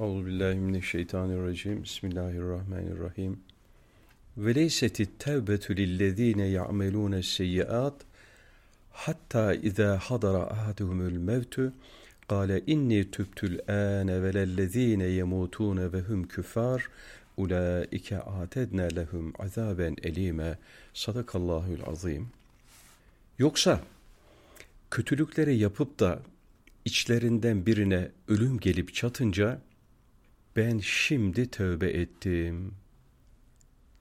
Euzubillahimineşşeytanirracim. Bismillahirrahmanirrahim. Ve leyseti tevbetu lillezine ya'melune seyyiat hatta iza hadara ahaduhumul mevtu kâle inni tübtül âne ve lellezine yemutûne ve hum küffâr ulaike atedne lehum azaben elime. Sadakallahul azim. Yoksa kötülükleri yapıp da içlerinden birine ölüm gelip çatınca ben şimdi tövbe ettim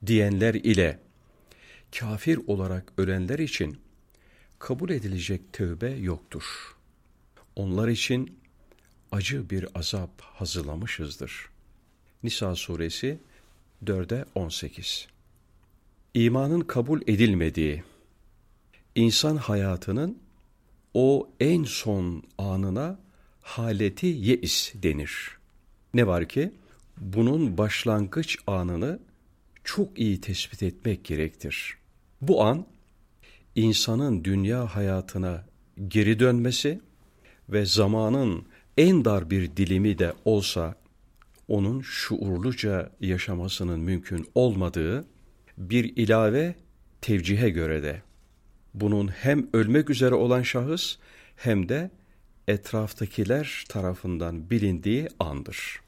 diyenler ile kafir olarak ölenler için kabul edilecek tövbe yoktur. Onlar için acı bir azap hazırlamışızdır. Nisa suresi 4'e 18 İmanın kabul edilmediği, insan hayatının o en son anına haleti yeis denir. Ne var ki bunun başlangıç anını çok iyi tespit etmek gerektir. Bu an insanın dünya hayatına geri dönmesi ve zamanın en dar bir dilimi de olsa onun şuurluca yaşamasının mümkün olmadığı bir ilave tevcihe göre de bunun hem ölmek üzere olan şahıs hem de etraftakiler tarafından bilindiği andır.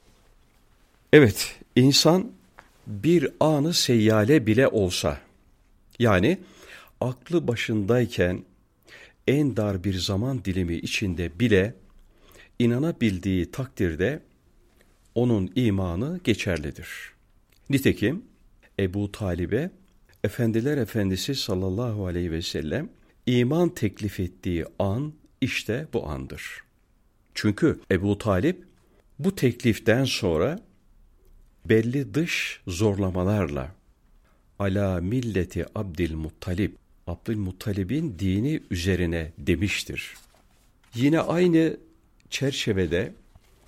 Evet, insan bir anı seyyale bile olsa, yani aklı başındayken en dar bir zaman dilimi içinde bile inanabildiği takdirde onun imanı geçerlidir. Nitekim Ebu Talib'e Efendiler Efendisi sallallahu aleyhi ve sellem iman teklif ettiği an işte bu andır. Çünkü Ebu Talip bu tekliften sonra belli dış zorlamalarla ala milleti Abdülmuttalib, Abdülmuttalib'in dini üzerine demiştir. Yine aynı çerçevede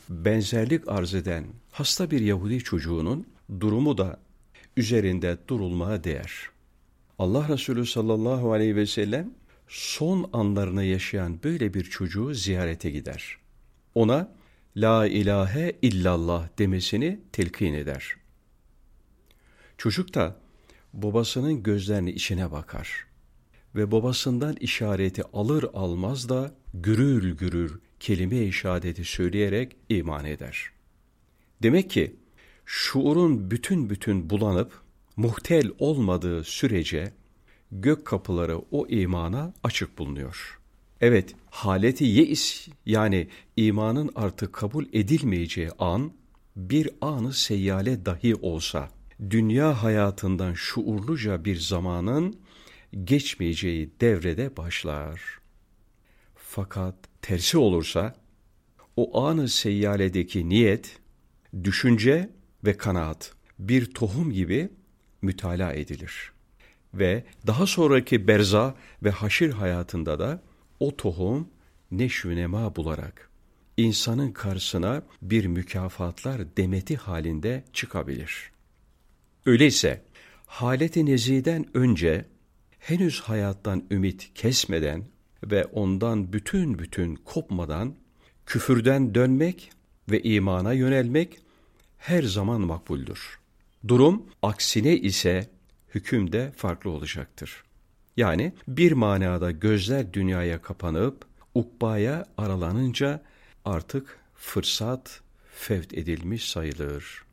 benzerlik arz eden hasta bir Yahudi çocuğunun durumu da üzerinde durulmaya değer. Allah Resulü sallallahu aleyhi ve sellem son anlarını yaşayan böyle bir çocuğu ziyarete gider. Ona La ilahe illallah demesini telkin eder. Çocuk da babasının gözlerinin içine bakar ve babasından işareti alır almaz da gürül gürül kelime-i şehadeti söyleyerek iman eder. Demek ki şuurun bütün bütün bulanıp muhtel olmadığı sürece gök kapıları o imana açık bulunuyor. Evet, haleti yeis yani imanın artık kabul edilmeyeceği an bir anı seyyale dahi olsa dünya hayatından şuurluca bir zamanın geçmeyeceği devrede başlar. Fakat tersi olursa o anı seyyaledeki niyet, düşünce ve kanaat bir tohum gibi mütalaa edilir. Ve daha sonraki berza ve haşir hayatında da o tohum neşvünema bularak insanın karşısına bir mükafatlar demeti halinde çıkabilir. Öyleyse haleti neziden önce henüz hayattan ümit kesmeden ve ondan bütün bütün kopmadan küfürden dönmek ve imana yönelmek her zaman makbuldür. Durum aksine ise hüküm de farklı olacaktır. Yani bir manada gözler dünyaya kapanıp ukbaya aralanınca artık fırsat fevt edilmiş sayılır.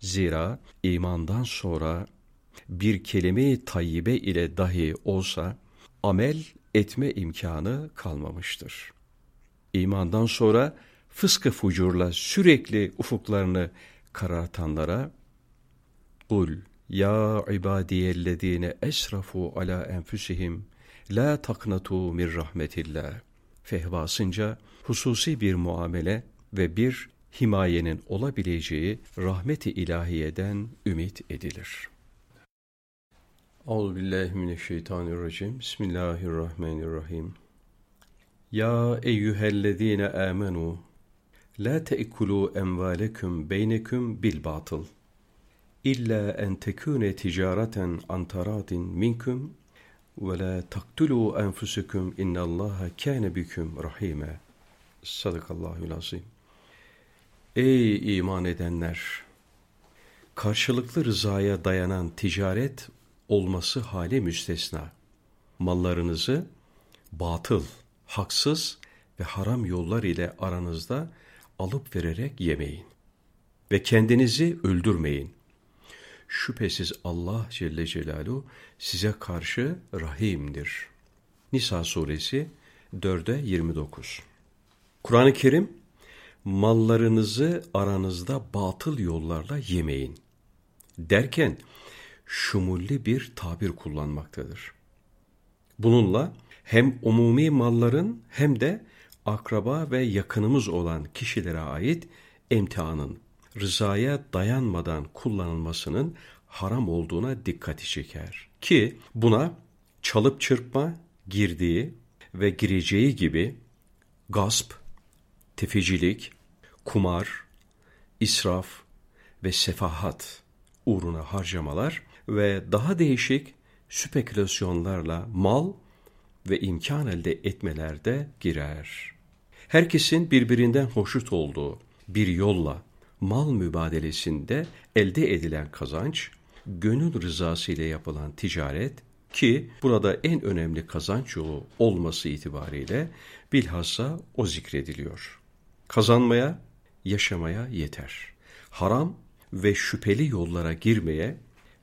Zira imandan sonra bir kelime-i tayyibe ile dahi olsa amel etme imkanı kalmamıştır. İmandan sonra fıskı fucurla sürekli ufuklarını karartanlara Kul ya ibadiyellezine esrafu ala enfusihim la taknatu min rahmetillah fehvasınca hususi bir muamele ve bir himayenin olabileceği rahmeti ilahiyeden ümit edilir. Euzubillahimineşşeytanirracim. Bismillahirrahmanirrahim. Ya eyyühellezine amenu la te'kulu emvalekum beynekum bil batıl illa en tekune ticareten an taradin minkum ve la taktulu enfusukum innallaha kâne büküm rahime. Sadakallahul azim. Ey iman edenler! Karşılıklı rızaya dayanan ticaret olması hali müstesna. Mallarınızı batıl, haksız ve haram yollar ile aranızda alıp vererek yemeyin. Ve kendinizi öldürmeyin. Şüphesiz Allah Celle Celaluhu size karşı rahimdir. Nisa suresi 4'e 29 Kur'an-ı Kerim, mallarınızı aranızda batıl yollarla yemeyin derken şumulli bir tabir kullanmaktadır. Bununla hem umumi malların hem de akraba ve yakınımız olan kişilere ait emtianın rızaya dayanmadan kullanılmasının haram olduğuna dikkati çeker. Ki buna çalıp çırpma, girdiği ve gireceği gibi gasp, tefecilik, kumar, israf ve sefahat uğruna harcamalar ve daha değişik spekülasyonlarla mal ve imkan elde etmeler de girer. Herkesin birbirinden hoşnut olduğu bir yolla mal mübadelesinde elde edilen kazanç, gönül rızası ile yapılan ticaret ki burada en önemli kazanç yolu olması itibariyle bilhassa o zikrediliyor. Kazanmaya, yaşamaya yeter. Haram ve şüpheli yollara girmeye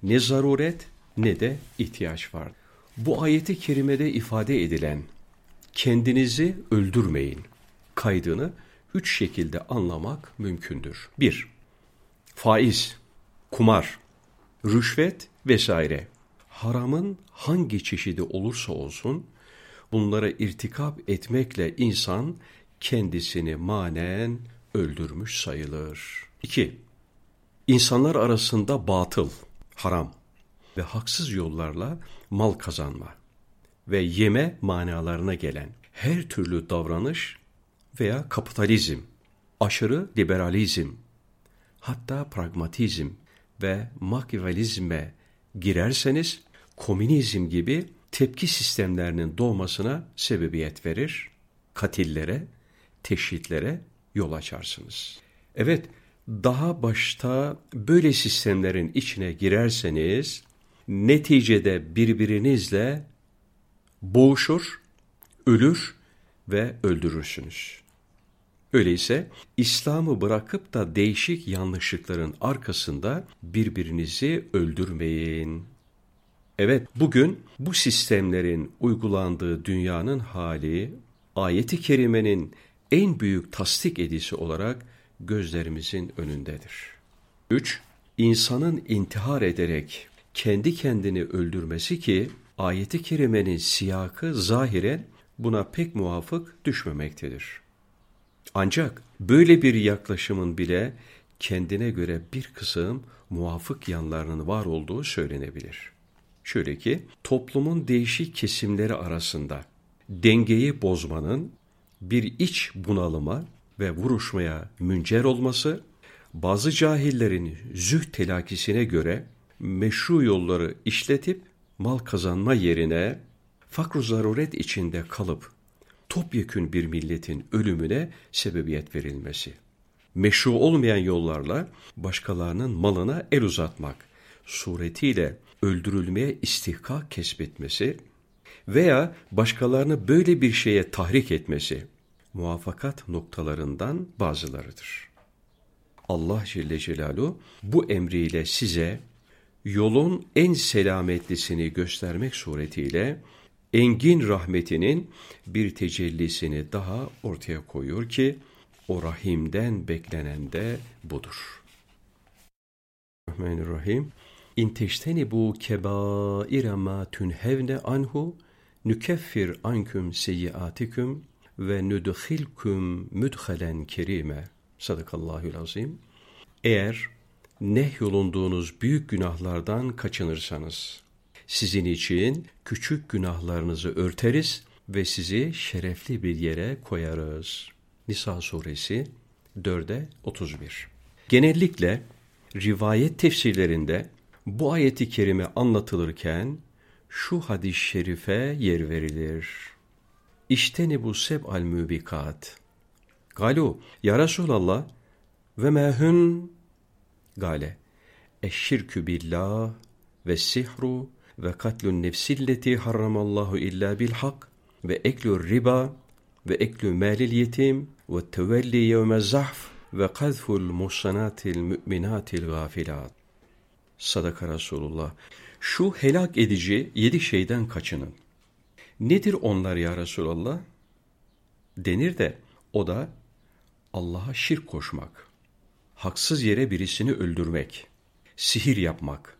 ne zaruret ne de ihtiyaç var. Bu ayeti kerimede ifade edilen kendinizi öldürmeyin kaydını üç şekilde anlamak mümkündür. Bir, faiz, kumar, rüşvet vesaire. Haramın hangi çeşidi olursa olsun bunlara irtikap etmekle insan kendisini manen öldürmüş sayılır. 2. İnsanlar arasında batıl, haram ve haksız yollarla mal kazanma ve yeme manalarına gelen her türlü davranış veya kapitalizm, aşırı liberalizm, hatta pragmatizm ve makyavelizme girerseniz komünizm gibi tepki sistemlerinin doğmasına sebebiyet verir, katillere, teşhitlere yol açarsınız. Evet, daha başta böyle sistemlerin içine girerseniz neticede birbirinizle boğuşur, ölür ve öldürürsünüz. Öyleyse İslam'ı bırakıp da değişik yanlışlıkların arkasında birbirinizi öldürmeyin. Evet, bugün bu sistemlerin uygulandığı dünyanın hali, ayeti kerimenin en büyük tasdik edisi olarak gözlerimizin önündedir. 3. İnsanın intihar ederek kendi kendini öldürmesi ki ayeti kerimenin siyakı zahiren buna pek muvafık düşmemektedir. Ancak böyle bir yaklaşımın bile kendine göre bir kısım muvafık yanlarının var olduğu söylenebilir. Şöyle ki toplumun değişik kesimleri arasında dengeyi bozmanın bir iç bunalıma ve vuruşmaya müncer olması, bazı cahillerin züh telakisine göre meşru yolları işletip mal kazanma yerine fakr zaruret içinde kalıp topyekün bir milletin ölümüne sebebiyet verilmesi. Meşru olmayan yollarla başkalarının malına el uzatmak suretiyle öldürülmeye istihkak kesbetmesi veya başkalarını böyle bir şeye tahrik etmesi muvaffakat noktalarından bazılarıdır. Allah Celle Celaluhu bu emriyle size yolun en selametlisini göstermek suretiyle engin rahmetinin bir tecellisini daha ortaya koyuyor ki o rahimden beklenen de budur. Rahmanirrahim. İn teştenibu kebaire ma tunhevne anhu nükeffir anküm seyyiatikum ve nudkhilkum müdhalen kerime. Sadakallahül azim. Eğer nehyolunduğunuz büyük günahlardan kaçınırsanız, sizin için küçük günahlarınızı örteriz ve sizi şerefli bir yere koyarız. Nisa suresi 4'e 31. Genellikle rivayet tefsirlerinde bu ayeti kerime anlatılırken şu hadis-i şerife yer verilir. İşte ne bu seb al mübikat. Galu, ya Resulallah, Ve mehun gale eşşirkü billah ve sihru ve katlun nefsilleti harramallahu illa bil hak ve eklü riba ve eklü malil yetim ve tevelli yevme zahf ve kazful muhsanatil müminatil gafilat. Sadaka Resulullah. Şu helak edici yedi şeyden kaçının. Nedir onlar ya Resulallah? Denir de o da Allah'a şirk koşmak, haksız yere birisini öldürmek, sihir yapmak,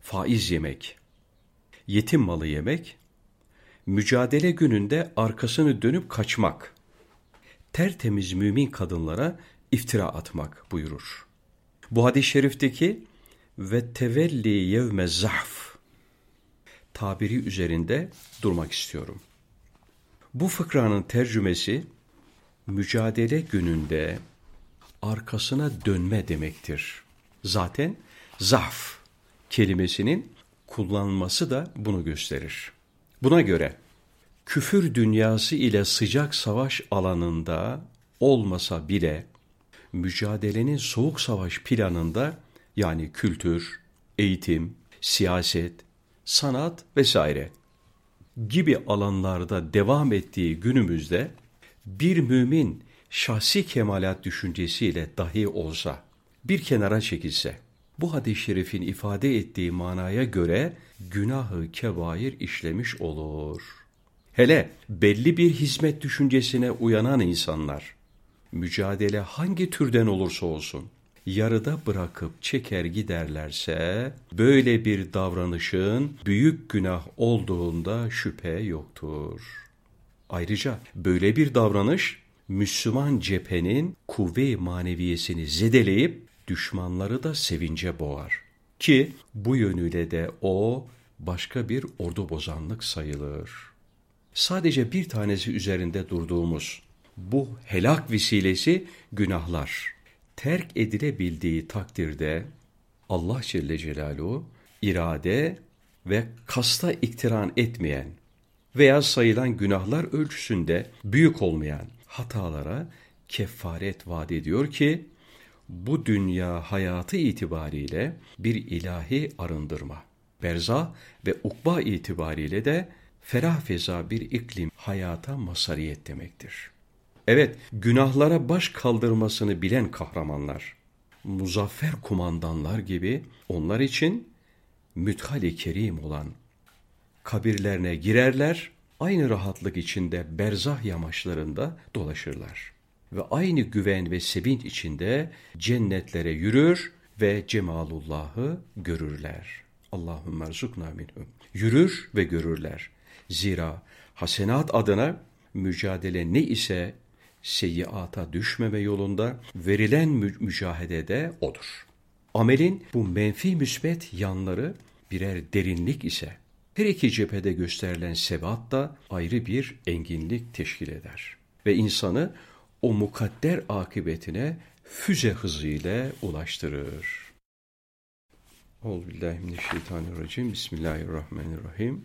faiz yemek, yetim malı yemek, mücadele gününde arkasını dönüp kaçmak, tertemiz mümin kadınlara iftira atmak buyurur. Bu hadis-i şerifteki ve tevelli yevme zahf tabiri üzerinde durmak istiyorum. Bu fıkranın tercümesi mücadele gününde arkasına dönme demektir. Zaten zahf kelimesinin kullanması da bunu gösterir. Buna göre küfür dünyası ile sıcak savaş alanında olmasa bile mücadelenin soğuk savaş planında yani kültür, eğitim, siyaset, sanat vesaire gibi alanlarda devam ettiği günümüzde bir mümin şahsi kemalat düşüncesiyle dahi olsa bir kenara çekilse bu hadis-i şerifin ifade ettiği manaya göre günahı kebair işlemiş olur. Hele belli bir hizmet düşüncesine uyanan insanlar mücadele hangi türden olursa olsun yarıda bırakıp çeker giderlerse böyle bir davranışın büyük günah olduğunda şüphe yoktur. Ayrıca böyle bir davranış Müslüman cephenin kuvve maneviyesini zedeleyip düşmanları da sevince boğar. Ki bu yönüyle de o başka bir ordu bozanlık sayılır. Sadece bir tanesi üzerinde durduğumuz bu helak vesilesi günahlar terk edilebildiği takdirde Allah Celle Celaluhu irade ve kasta iktiran etmeyen veya sayılan günahlar ölçüsünde büyük olmayan hatalara kefaret vaat ediyor ki bu dünya hayatı itibariyle bir ilahi arındırma, berza ve ukba itibariyle de ferah feza bir iklim hayata masariyet demektir. Evet, günahlara baş kaldırmasını bilen kahramanlar, muzaffer kumandanlar gibi onlar için müthali kerim olan kabirlerine girerler, aynı rahatlık içinde berzah yamaçlarında dolaşırlar. Ve aynı güven ve sevinç içinde cennetlere yürür ve cemalullahı görürler. Allahümme erzukna minhum. Yürür ve görürler. Zira hasenat adına mücadele ne ise seyyiata düşmeme yolunda verilen mü mücahedede odur. Amelin bu menfi müsbet yanları birer derinlik ise her iki cephede gösterilen sebat da ayrı bir enginlik teşkil eder. Ve insanı o mukadder akıbetine füze hızıyla ulaştırır. Euzubillahimineşşeytanirracim. Bismillahirrahmanirrahim.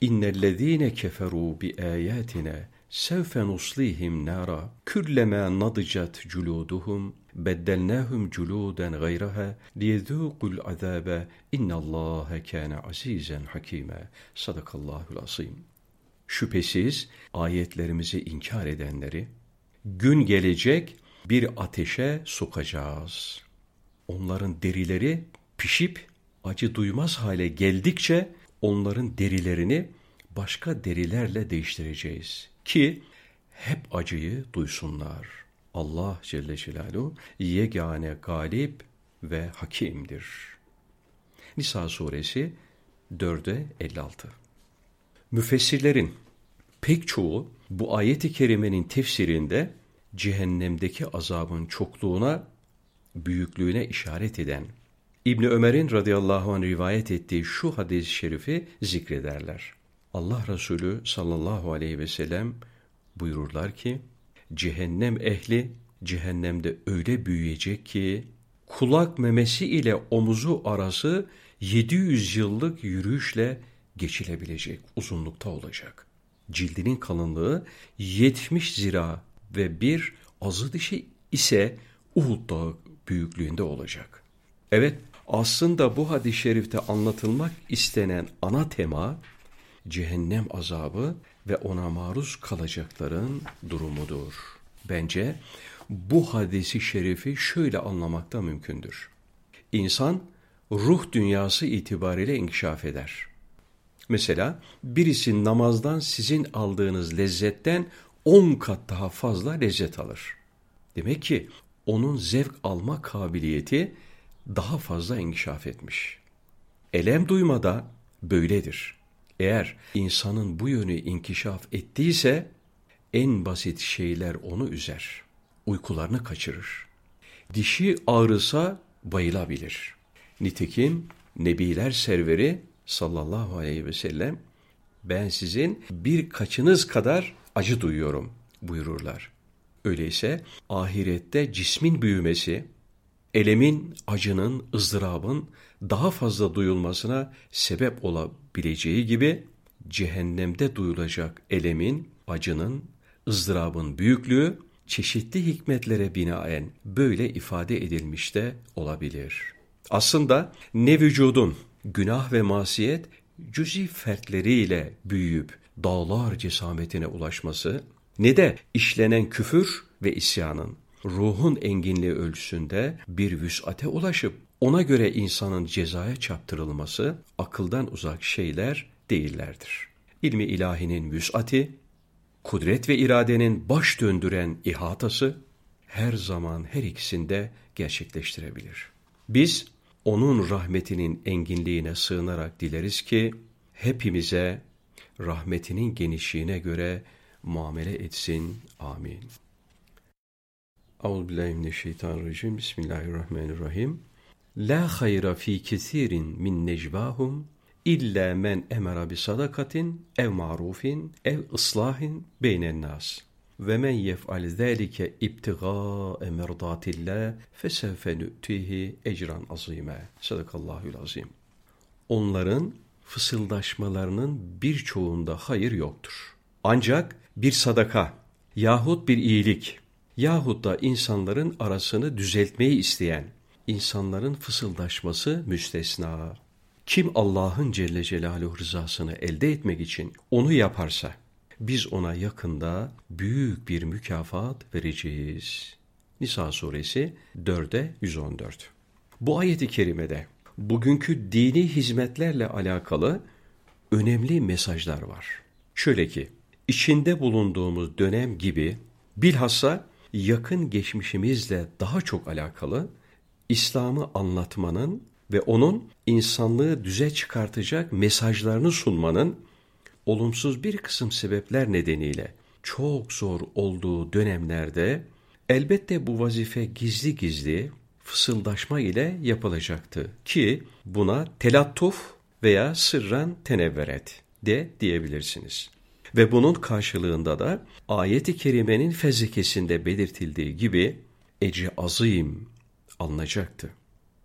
İnnellezîne keferû bi âyâtine sevfe nuslihim nara külleme nadıcat culuduhum beddelnahum culuden gayraha liyezûkul azabe innallâhe kâne azizen hakîme sadakallahul asim şüphesiz ayetlerimizi inkar edenleri gün gelecek bir ateşe sokacağız onların derileri pişip acı duymaz hale geldikçe onların derilerini başka derilerle değiştireceğiz ki hep acıyı duysunlar. Allah Celle Celaluhu yegane galip ve hakimdir. Nisa suresi 4'e 56 Müfessirlerin pek çoğu bu ayeti kerimenin tefsirinde cehennemdeki azabın çokluğuna, büyüklüğüne işaret eden İbni Ömer'in radıyallahu anh rivayet ettiği şu hadis-i şerifi zikrederler. Allah Resulü sallallahu aleyhi ve sellem buyururlar ki, cehennem ehli cehennemde öyle büyüyecek ki, kulak memesi ile omuzu arası 700 yıllık yürüyüşle geçilebilecek uzunlukta olacak. Cildinin kalınlığı 70 zira ve bir azı dişi ise Uhud Dağı büyüklüğünde olacak. Evet, aslında bu hadis-i şerifte anlatılmak istenen ana tema cehennem azabı ve ona maruz kalacakların durumudur. Bence bu hadisi şerifi şöyle anlamakta mümkündür. İnsan ruh dünyası itibariyle inkişaf eder. Mesela birisi namazdan sizin aldığınız lezzetten on kat daha fazla lezzet alır. Demek ki onun zevk alma kabiliyeti daha fazla inkişaf etmiş. Elem duymada böyledir. Eğer insanın bu yönü inkişaf ettiyse en basit şeyler onu üzer. Uykularını kaçırır. Dişi ağrısa bayılabilir. Nitekim Nebiler serveri sallallahu aleyhi ve sellem ben sizin birkaçınız kadar acı duyuyorum buyururlar. Öyleyse ahirette cismin büyümesi, elemin, acının, ızdırabın daha fazla duyulmasına sebep olabileceği gibi cehennemde duyulacak elemin, acının, ızdırabın büyüklüğü çeşitli hikmetlere binaen böyle ifade edilmiş de olabilir. Aslında ne vücudun günah ve masiyet cüzi fertleriyle büyüyüp dağlar cesametine ulaşması ne de işlenen küfür ve isyanın ruhun enginliği ölçüsünde bir vüsate ulaşıp ona göre insanın cezaya çarptırılması akıldan uzak şeyler değillerdir. İlmi ilahinin vüsati, kudret ve iradenin baş döndüren ihatası her zaman her ikisinde gerçekleştirebilir. Biz onun rahmetinin enginliğine sığınarak dileriz ki hepimize rahmetinin genişliğine göre muamele etsin. Amin. Euzubillahimineşşeytanirracim. Bismillahirrahmanirrahim. La hayra fi kesirin min necvahum illa men emara bi sadakatin ev marufin ev ıslahin beynen nas. Ve men yef'al zâlike ibtigâe merdâtillah fesevfe nü'tihi ecran azîme. Sadakallahül azim. Onların fısıldaşmalarının birçoğunda hayır yoktur. Ancak bir sadaka yahut bir iyilik yahut da insanların arasını düzeltmeyi isteyen insanların fısıldaşması müstesna. Kim Allah'ın Celle Celaluhu rızasını elde etmek için onu yaparsa biz ona yakında büyük bir mükafat vereceğiz. Nisa suresi 4'e 114. Bu ayeti kerimede bugünkü dini hizmetlerle alakalı önemli mesajlar var. Şöyle ki, içinde bulunduğumuz dönem gibi bilhassa yakın geçmişimizle daha çok alakalı İslam'ı anlatmanın ve onun insanlığı düze çıkartacak mesajlarını sunmanın olumsuz bir kısım sebepler nedeniyle çok zor olduğu dönemlerde elbette bu vazife gizli gizli fısıldaşma ile yapılacaktı ki buna telattuf veya sırran tenevveret de diyebilirsiniz. Ve bunun karşılığında da ayet-i kerimenin fezlekesinde belirtildiği gibi ecri azim alınacaktı.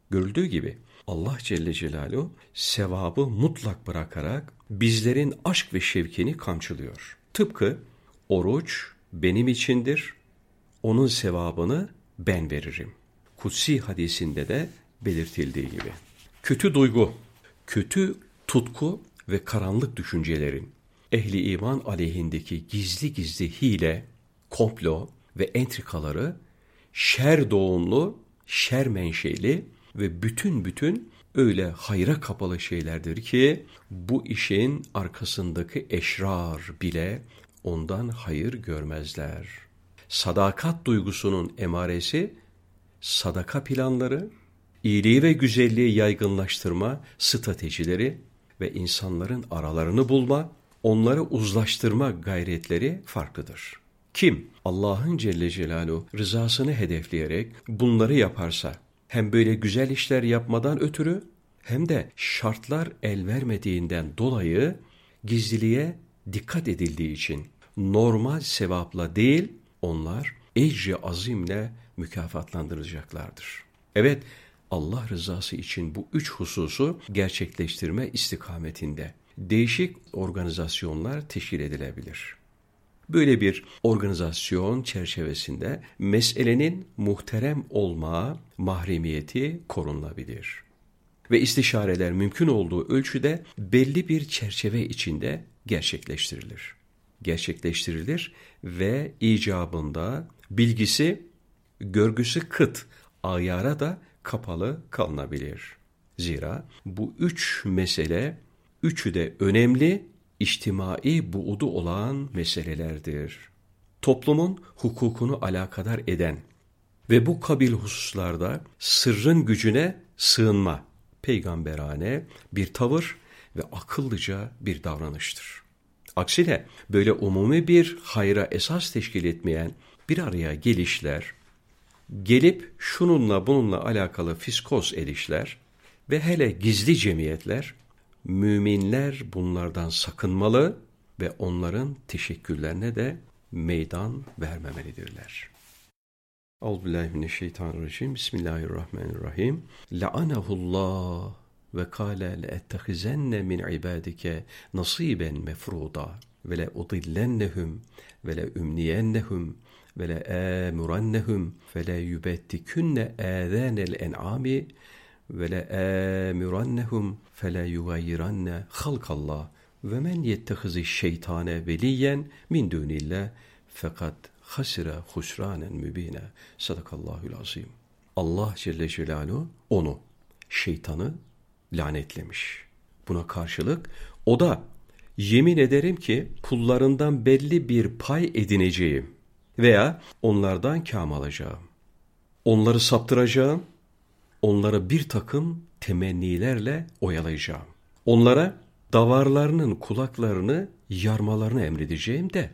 Görüldüğü gibi Allah Celle Celaluhu sevabı mutlak bırakarak bizlerin aşk ve şevkini kamçılıyor. Tıpkı oruç benim içindir, onun sevabını ben veririm. Kutsi hadisinde de belirtildiği gibi. Kötü duygu, kötü tutku ve karanlık düşüncelerin ehli iman aleyhindeki gizli gizli hile, komplo ve entrikaları şer doğumlu, şer menşeli ve bütün bütün öyle hayra kapalı şeylerdir ki bu işin arkasındaki eşrar bile ondan hayır görmezler. Sadakat duygusunun emaresi sadaka planları, iyiliği ve güzelliği yaygınlaştırma stratejileri ve insanların aralarını bulma, onları uzlaştırma gayretleri farklıdır. Kim Allah'ın Celle Celaluhu rızasını hedefleyerek bunları yaparsa hem böyle güzel işler yapmadan ötürü hem de şartlar el vermediğinden dolayı gizliliğe dikkat edildiği için normal sevapla değil onlar ecri azimle mükafatlandırılacaklardır. Evet Allah rızası için bu üç hususu gerçekleştirme istikametinde değişik organizasyonlar teşkil edilebilir. Böyle bir organizasyon çerçevesinde meselenin muhterem olma mahremiyeti korunabilir. Ve istişareler mümkün olduğu ölçüde belli bir çerçeve içinde gerçekleştirilir. Gerçekleştirilir ve icabında bilgisi, görgüsü kıt, ayara da kapalı kalınabilir. Zira bu üç mesele, üçü de önemli, içtimai buudu olan meselelerdir. Toplumun hukukunu alakadar eden ve bu kabil hususlarda sırrın gücüne sığınma, peygamberane bir tavır ve akıllıca bir davranıştır. Aksine böyle umumi bir hayra esas teşkil etmeyen bir araya gelişler, gelip şununla bununla alakalı fiskos edişler ve hele gizli cemiyetler, müminler bunlardan sakınmalı ve onların teşekkürlerine de meydan vermemelidirler. Euzubillahimineşşeytanirracim. Bismillahirrahmanirrahim. La'anahullah ve kâle le'ettehizenne min ibadike nasiben mefruda ve le udillennehum ve le ümniyennehum ve le amurannehum fe le yubettikünne âzânel en'âmi ve le amurannehum fe le yugayyiranne halkallah ve men yettehizi şeytane veliyen min dünillah fakat hasire husranen mübine. Sadakallahül azim. Allah Celle Celaluhu onu, şeytanı lanetlemiş. Buna karşılık o da yemin ederim ki kullarından belli bir pay edineceğim veya onlardan kam alacağım. Onları saptıracağım, onları bir takım temennilerle oyalayacağım. Onlara davarlarının kulaklarını yarmalarını emredeceğim de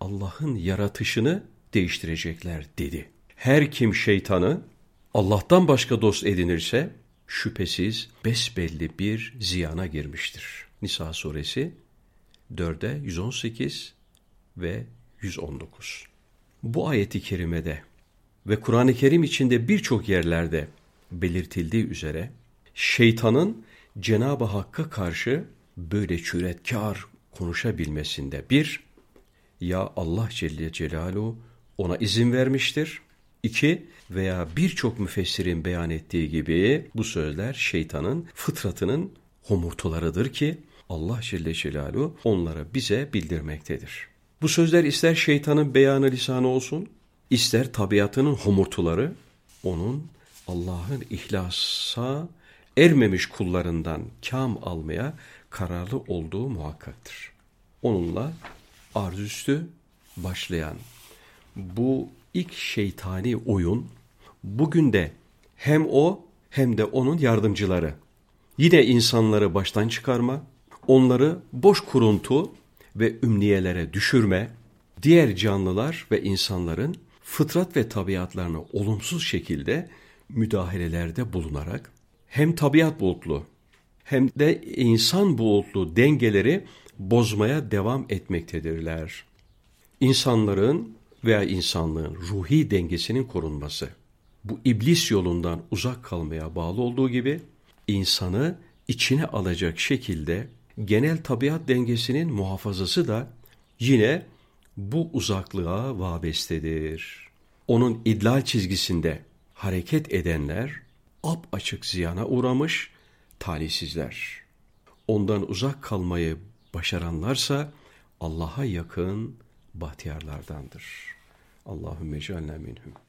Allah'ın yaratışını değiştirecekler dedi. Her kim şeytanı Allah'tan başka dost edinirse şüphesiz besbelli bir ziyana girmiştir. Nisa suresi 4'e 118 ve 119. Bu ayeti kerimede ve Kur'an-ı Kerim içinde birçok yerlerde belirtildiği üzere şeytanın Cenab-ı Hakk'a karşı böyle cüretkar konuşabilmesinde bir, ya Allah Celle Celaluhu ona izin vermiştir. İki veya birçok müfessirin beyan ettiği gibi bu sözler şeytanın fıtratının homurtularıdır ki Allah Celle Celaluhu onlara bize bildirmektedir. Bu sözler ister şeytanın beyanı lisanı olsun, ister tabiatının homurtuları, onun Allah'ın ihlasa ermemiş kullarından kam almaya kararlı olduğu muhakkaktır. Onunla arzüstü başlayan bu ilk şeytani oyun bugün de hem o hem de onun yardımcıları yine insanları baştan çıkarma, onları boş kuruntu ve ümniyelere düşürme, diğer canlılar ve insanların fıtrat ve tabiatlarını olumsuz şekilde müdahalelerde bulunarak hem tabiat bulutlu hem de insan bulutlu dengeleri bozmaya devam etmektedirler. İnsanların veya insanlığın ruhi dengesinin korunması bu iblis yolundan uzak kalmaya bağlı olduğu gibi insanı içine alacak şekilde genel tabiat dengesinin muhafazası da yine bu uzaklığa vabestedir. Onun idlal çizgisinde hareket edenler ap açık ziyana uğramış talihsizler. Ondan uzak kalmayı başaranlarsa Allah'a yakın bahtiyarlardandır. Allahümme cealna minhum.